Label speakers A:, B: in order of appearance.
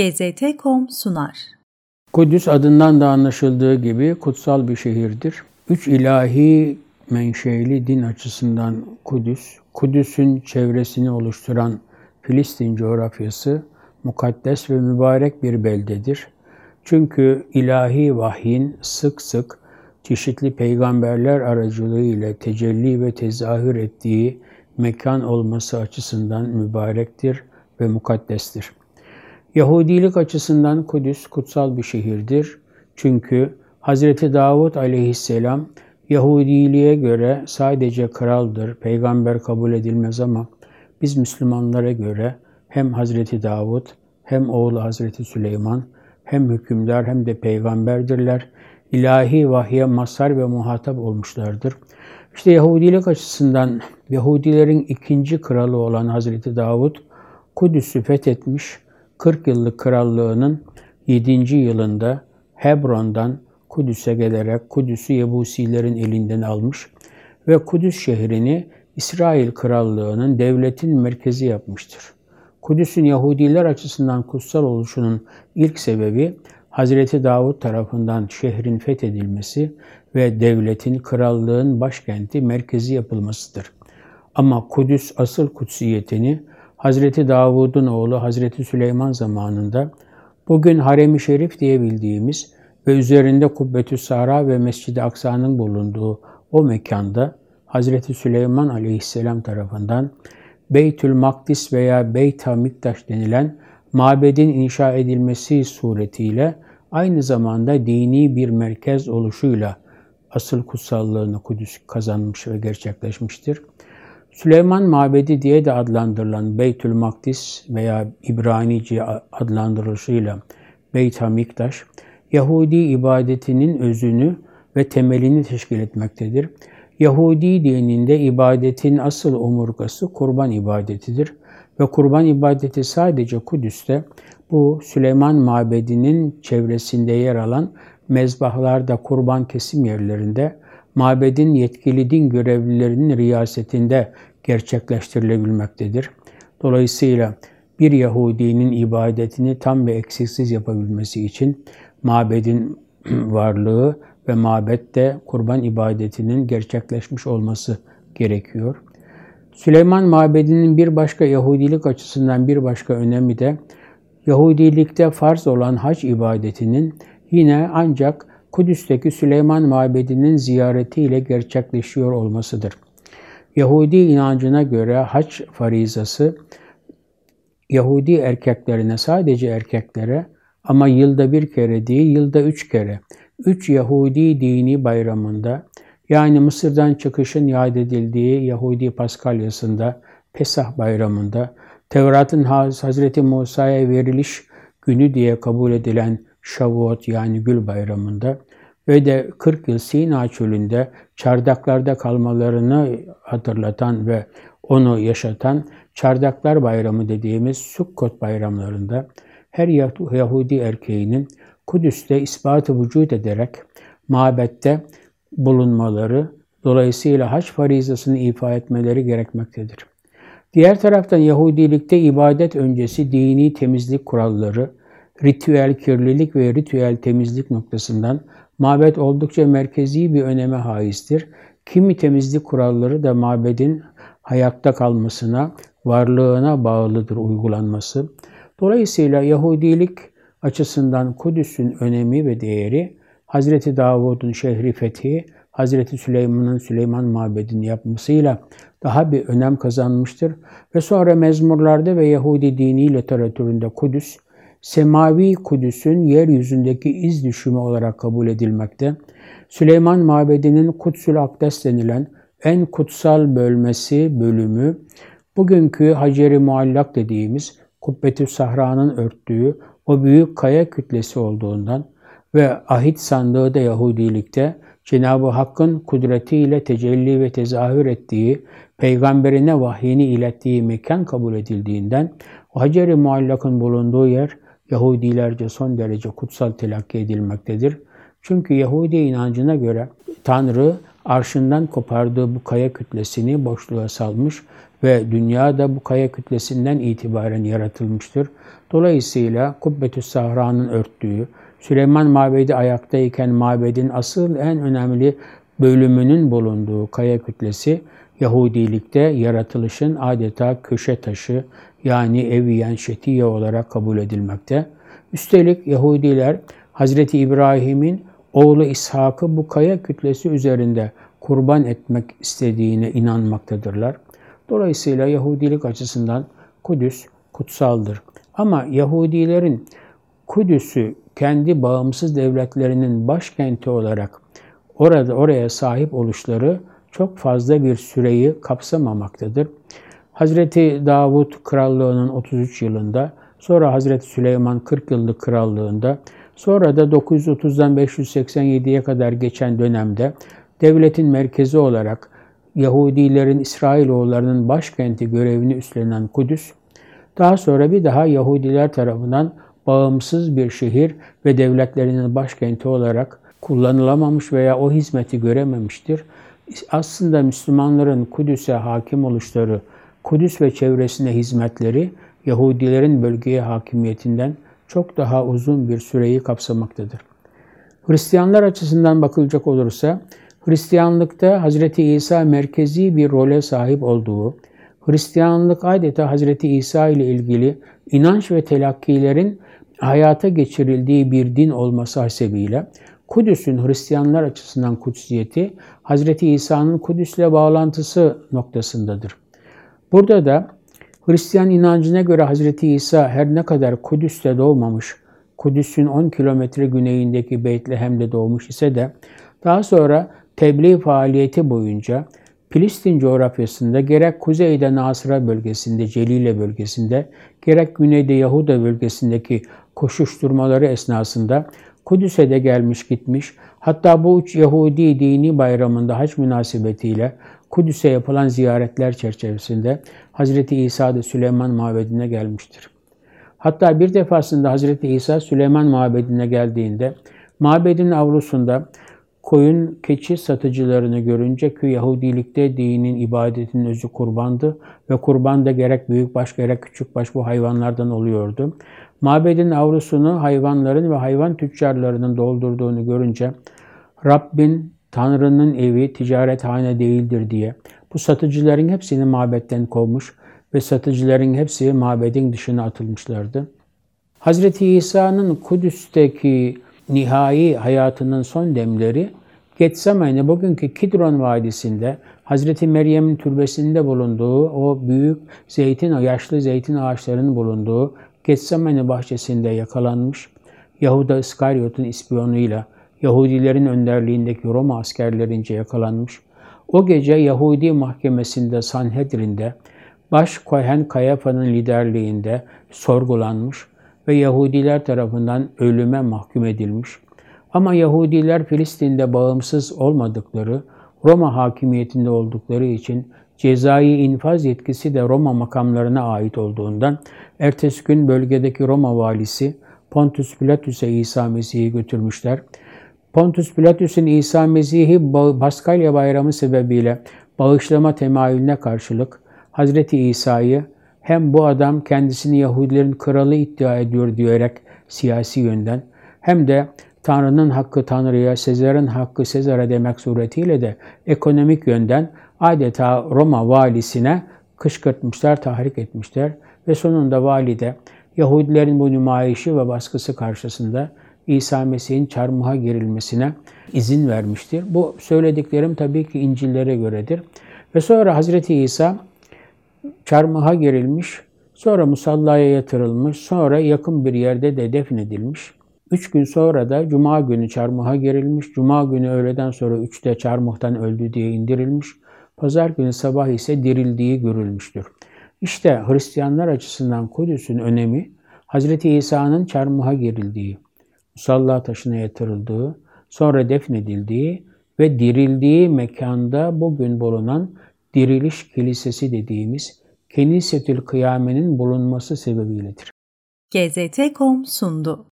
A: GZT.com sunar.
B: Kudüs adından da anlaşıldığı gibi kutsal bir şehirdir. Üç ilahi menşeli din açısından Kudüs, Kudüs'ün çevresini oluşturan Filistin coğrafyası mukaddes ve mübarek bir beldedir. Çünkü ilahi vahyin sık sık çeşitli peygamberler aracılığıyla tecelli ve tezahür ettiği mekan olması açısından mübarektir ve mukaddestir. Yahudilik açısından Kudüs kutsal bir şehirdir. Çünkü Hz. Davud aleyhisselam Yahudiliğe göre sadece kraldır, peygamber kabul edilmez ama biz Müslümanlara göre hem Hazreti Davud hem oğlu Hazreti Süleyman hem hükümdar hem de peygamberdirler. İlahi vahye mazhar ve muhatap olmuşlardır. İşte Yahudilik açısından Yahudilerin ikinci kralı olan Hazreti Davud Kudüs'ü fethetmiş, 40 yıllık krallığının 7. yılında Hebron'dan Kudüs'e gelerek Kudüs'ü Yebusilerin elinden almış ve Kudüs şehrini İsrail Krallığı'nın devletin merkezi yapmıştır. Kudüs'ün Yahudiler açısından kutsal oluşunun ilk sebebi Hazreti Davud tarafından şehrin fethedilmesi ve devletin, krallığın başkenti merkezi yapılmasıdır. Ama Kudüs asıl kutsiyetini Hazreti Davud'un oğlu Hazreti Süleyman zamanında bugün Harem-i Şerif diye bildiğimiz ve üzerinde Kubbetü Sara ve Mescid-i Aksa'nın bulunduğu o mekanda Hazreti Süleyman Aleyhisselam tarafından Beytül Makdis veya Beyt Miktaş denilen mabedin inşa edilmesi suretiyle aynı zamanda dini bir merkez oluşuyla asıl kutsallığını Kudüs kazanmış ve gerçekleşmiştir. Süleyman Mabedi diye de adlandırılan Beytül Makdis veya İbranice adlandırılışıyla Beyt Hamiktaş, Yahudi ibadetinin özünü ve temelini teşkil etmektedir. Yahudi dininde ibadetin asıl omurgası kurban ibadetidir ve kurban ibadeti sadece Kudüs'te bu Süleyman Mabedi'nin çevresinde yer alan mezbahlarda kurban kesim yerlerinde mabedin yetkili din görevlilerinin riyasetinde gerçekleştirilebilmektedir. Dolayısıyla bir Yahudinin ibadetini tam ve eksiksiz yapabilmesi için mabedin varlığı ve mabette kurban ibadetinin gerçekleşmiş olması gerekiyor. Süleyman Mabedi'nin bir başka Yahudilik açısından bir başka önemi de Yahudilikte farz olan hac ibadetinin yine ancak Kudüs'teki Süleyman Mabedi'nin ziyaretiyle gerçekleşiyor olmasıdır. Yahudi inancına göre hac farizası Yahudi erkeklerine sadece erkeklere ama yılda bir kere değil, yılda üç kere, üç Yahudi dini bayramında, yani Mısır'dan çıkışın yad edildiği Yahudi Paskalyasında, Pesah bayramında, Tevrat'ın Hazreti Musa'ya veriliş günü diye kabul edilen Şavuot yani Gül bayramında ve de 40 yıl Sina çölünde çardaklarda kalmalarını hatırlatan ve onu yaşatan Çardaklar Bayramı dediğimiz Sukkot bayramlarında her Yahudi erkeğinin Kudüs'te ispatı vücut ederek mabette bulunmaları, dolayısıyla hac farizasını ifa etmeleri gerekmektedir. Diğer taraftan Yahudilikte ibadet öncesi dini temizlik kuralları, ritüel kirlilik ve ritüel temizlik noktasından mabet oldukça merkezi bir öneme haizdir. Kimi temizlik kuralları da mabedin hayatta kalmasına, varlığına bağlıdır uygulanması. Dolayısıyla Yahudilik açısından Kudüs'ün önemi ve değeri Hazreti Davud'un şehri fethi, Hazreti Süleyman'ın Süleyman Mabedi'ni yapmasıyla daha bir önem kazanmıştır. Ve sonra mezmurlarda ve Yahudi dini literatüründe Kudüs, semavi Kudüs'ün yeryüzündeki iz düşümü olarak kabul edilmekte. Süleyman Mabedi'nin Kutsül Akdes denilen en kutsal bölmesi, bölümü, bugünkü Hacer-i Muallak dediğimiz Kubbetü Sahra'nın örttüğü o büyük kaya kütlesi olduğundan ve ahit sandığı da Yahudilikte Cenab-ı Hakk'ın kudretiyle tecelli ve tezahür ettiği, peygamberine vahyini ilettiği mekan kabul edildiğinden Hacer-i Muallak'ın bulunduğu yer Yahudilerce son derece kutsal telakki edilmektedir. Çünkü Yahudi inancına göre Tanrı arşından kopardığı bu kaya kütlesini boşluğa salmış ve dünya da bu kaya kütlesinden itibaren yaratılmıştır. Dolayısıyla Kubbetü Sahra'nın örttüğü, Süleyman Mabedi ayaktayken mabedin asıl en önemli bölümünün bulunduğu kaya kütlesi Yahudilikte yaratılışın adeta köşe taşı yani eviyen şetiye olarak kabul edilmekte. Üstelik Yahudiler Hazreti İbrahim'in oğlu İshak'ı bu kaya kütlesi üzerinde kurban etmek istediğine inanmaktadırlar. Dolayısıyla Yahudilik açısından Kudüs kutsaldır. Ama Yahudilerin Kudüs'ü kendi bağımsız devletlerinin başkenti olarak orada oraya sahip oluşları çok fazla bir süreyi kapsamamaktadır. Hazreti Davut krallığının 33 yılında, sonra Hazreti Süleyman 40 yıllık krallığında, sonra da 930'dan 587'ye kadar geçen dönemde devletin merkezi olarak Yahudilerin İsrailoğullarının başkenti görevini üstlenen Kudüs, daha sonra bir daha Yahudiler tarafından bağımsız bir şehir ve devletlerinin başkenti olarak kullanılamamış veya o hizmeti görememiştir. Aslında Müslümanların Kudüs'e hakim oluşları, Kudüs ve çevresine hizmetleri Yahudilerin bölgeye hakimiyetinden çok daha uzun bir süreyi kapsamaktadır. Hristiyanlar açısından bakılacak olursa Hristiyanlıkta Hz. İsa merkezi bir role sahip olduğu, Hristiyanlık adeta Hz. İsa ile ilgili inanç ve telakkilerin hayata geçirildiği bir din olması hasebiyle Kudüs'ün Hristiyanlar açısından kutsiyeti Hz. İsa'nın Kudüs'le bağlantısı noktasındadır. Burada da Hristiyan inancına göre Hz. İsa her ne kadar Kudüs'te doğmamış, Kudüs'ün 10 kilometre güneyindeki Beytlehem'de doğmuş ise de daha sonra tebliğ faaliyeti boyunca Filistin coğrafyasında gerek kuzeyde Nasıra bölgesinde, Celile bölgesinde, gerek güneyde Yahuda bölgesindeki koşuşturmaları esnasında Kudüs'e de gelmiş gitmiş. Hatta bu üç Yahudi dini bayramında hac münasebetiyle Kudüs'e yapılan ziyaretler çerçevesinde Hazreti İsa da Süleyman Mabedi'ne gelmiştir. Hatta bir defasında Hazreti İsa Süleyman Mabedi'ne geldiğinde mabedin avlusunda koyun keçi satıcılarını görünce ki Yahudilikte dinin ibadetin özü kurbandı ve kurban da gerek büyükbaş gerek küçükbaş bu hayvanlardan oluyordu. Mabedin avlusunu hayvanların ve hayvan tüccarlarının doldurduğunu görünce Rabbin Tanrı'nın evi ticarethane değildir diye bu satıcıların hepsini mabetten kovmuş ve satıcıların hepsi mabedin dışına atılmışlardı. Hazreti İsa'nın Kudüs'teki nihai hayatının son demleri Getsemane bugünkü Kidron Vadisi'nde Hazreti Meryem'in türbesinde bulunduğu o büyük zeytin, yaşlı zeytin ağaçlarının bulunduğu Getsemane bahçesinde yakalanmış. Yahuda İskaryot'un ispiyonuyla Yahudilerin önderliğindeki Roma askerlerince yakalanmış. O gece Yahudi mahkemesinde Sanhedrin'de baş Kohen Kayafa'nın liderliğinde sorgulanmış ve Yahudiler tarafından ölüme mahkum edilmiş. Ama Yahudiler Filistin'de bağımsız olmadıkları, Roma hakimiyetinde oldukları için cezai infaz yetkisi de Roma makamlarına ait olduğundan ertesi gün bölgedeki Roma valisi Pontus Pilatus'e İsa Mesih'i götürmüşler. Pontus Pilatus'un İsa Mesih'i Paskalya bayramı sebebiyle bağışlama temayülüne karşılık Hazreti İsa'yı hem bu adam kendisini Yahudilerin kralı iddia ediyor diyerek siyasi yönden hem de Tanrı'nın hakkı Tanrı'ya, Sezar'ın hakkı Sezar'a demek suretiyle de ekonomik yönden adeta Roma valisine kışkırtmışlar, tahrik etmişler ve sonunda vali de Yahudilerin bu nümayişi ve baskısı karşısında İsa Mesih'in çarmıha gerilmesine izin vermiştir. Bu söylediklerim tabii ki İncil'lere göredir. Ve sonra Hazreti İsa çarmıha gerilmiş, sonra musallaya yatırılmış, sonra yakın bir yerde de defnedilmiş. Üç gün sonra da Cuma günü çarmıha gerilmiş, Cuma günü öğleden sonra üçte çarmıhtan öldü diye indirilmiş, Pazar günü sabah ise dirildiği görülmüştür. İşte Hristiyanlar açısından Kudüs'ün önemi, Hz. İsa'nın çarmıha gerildiği, musalla taşına yatırıldığı, sonra defnedildiği ve dirildiği mekanda bugün bulunan diriliş kilisesi dediğimiz Kenisetül Kıyame'nin bulunması sebebiyledir.
A: GZT.com sundu.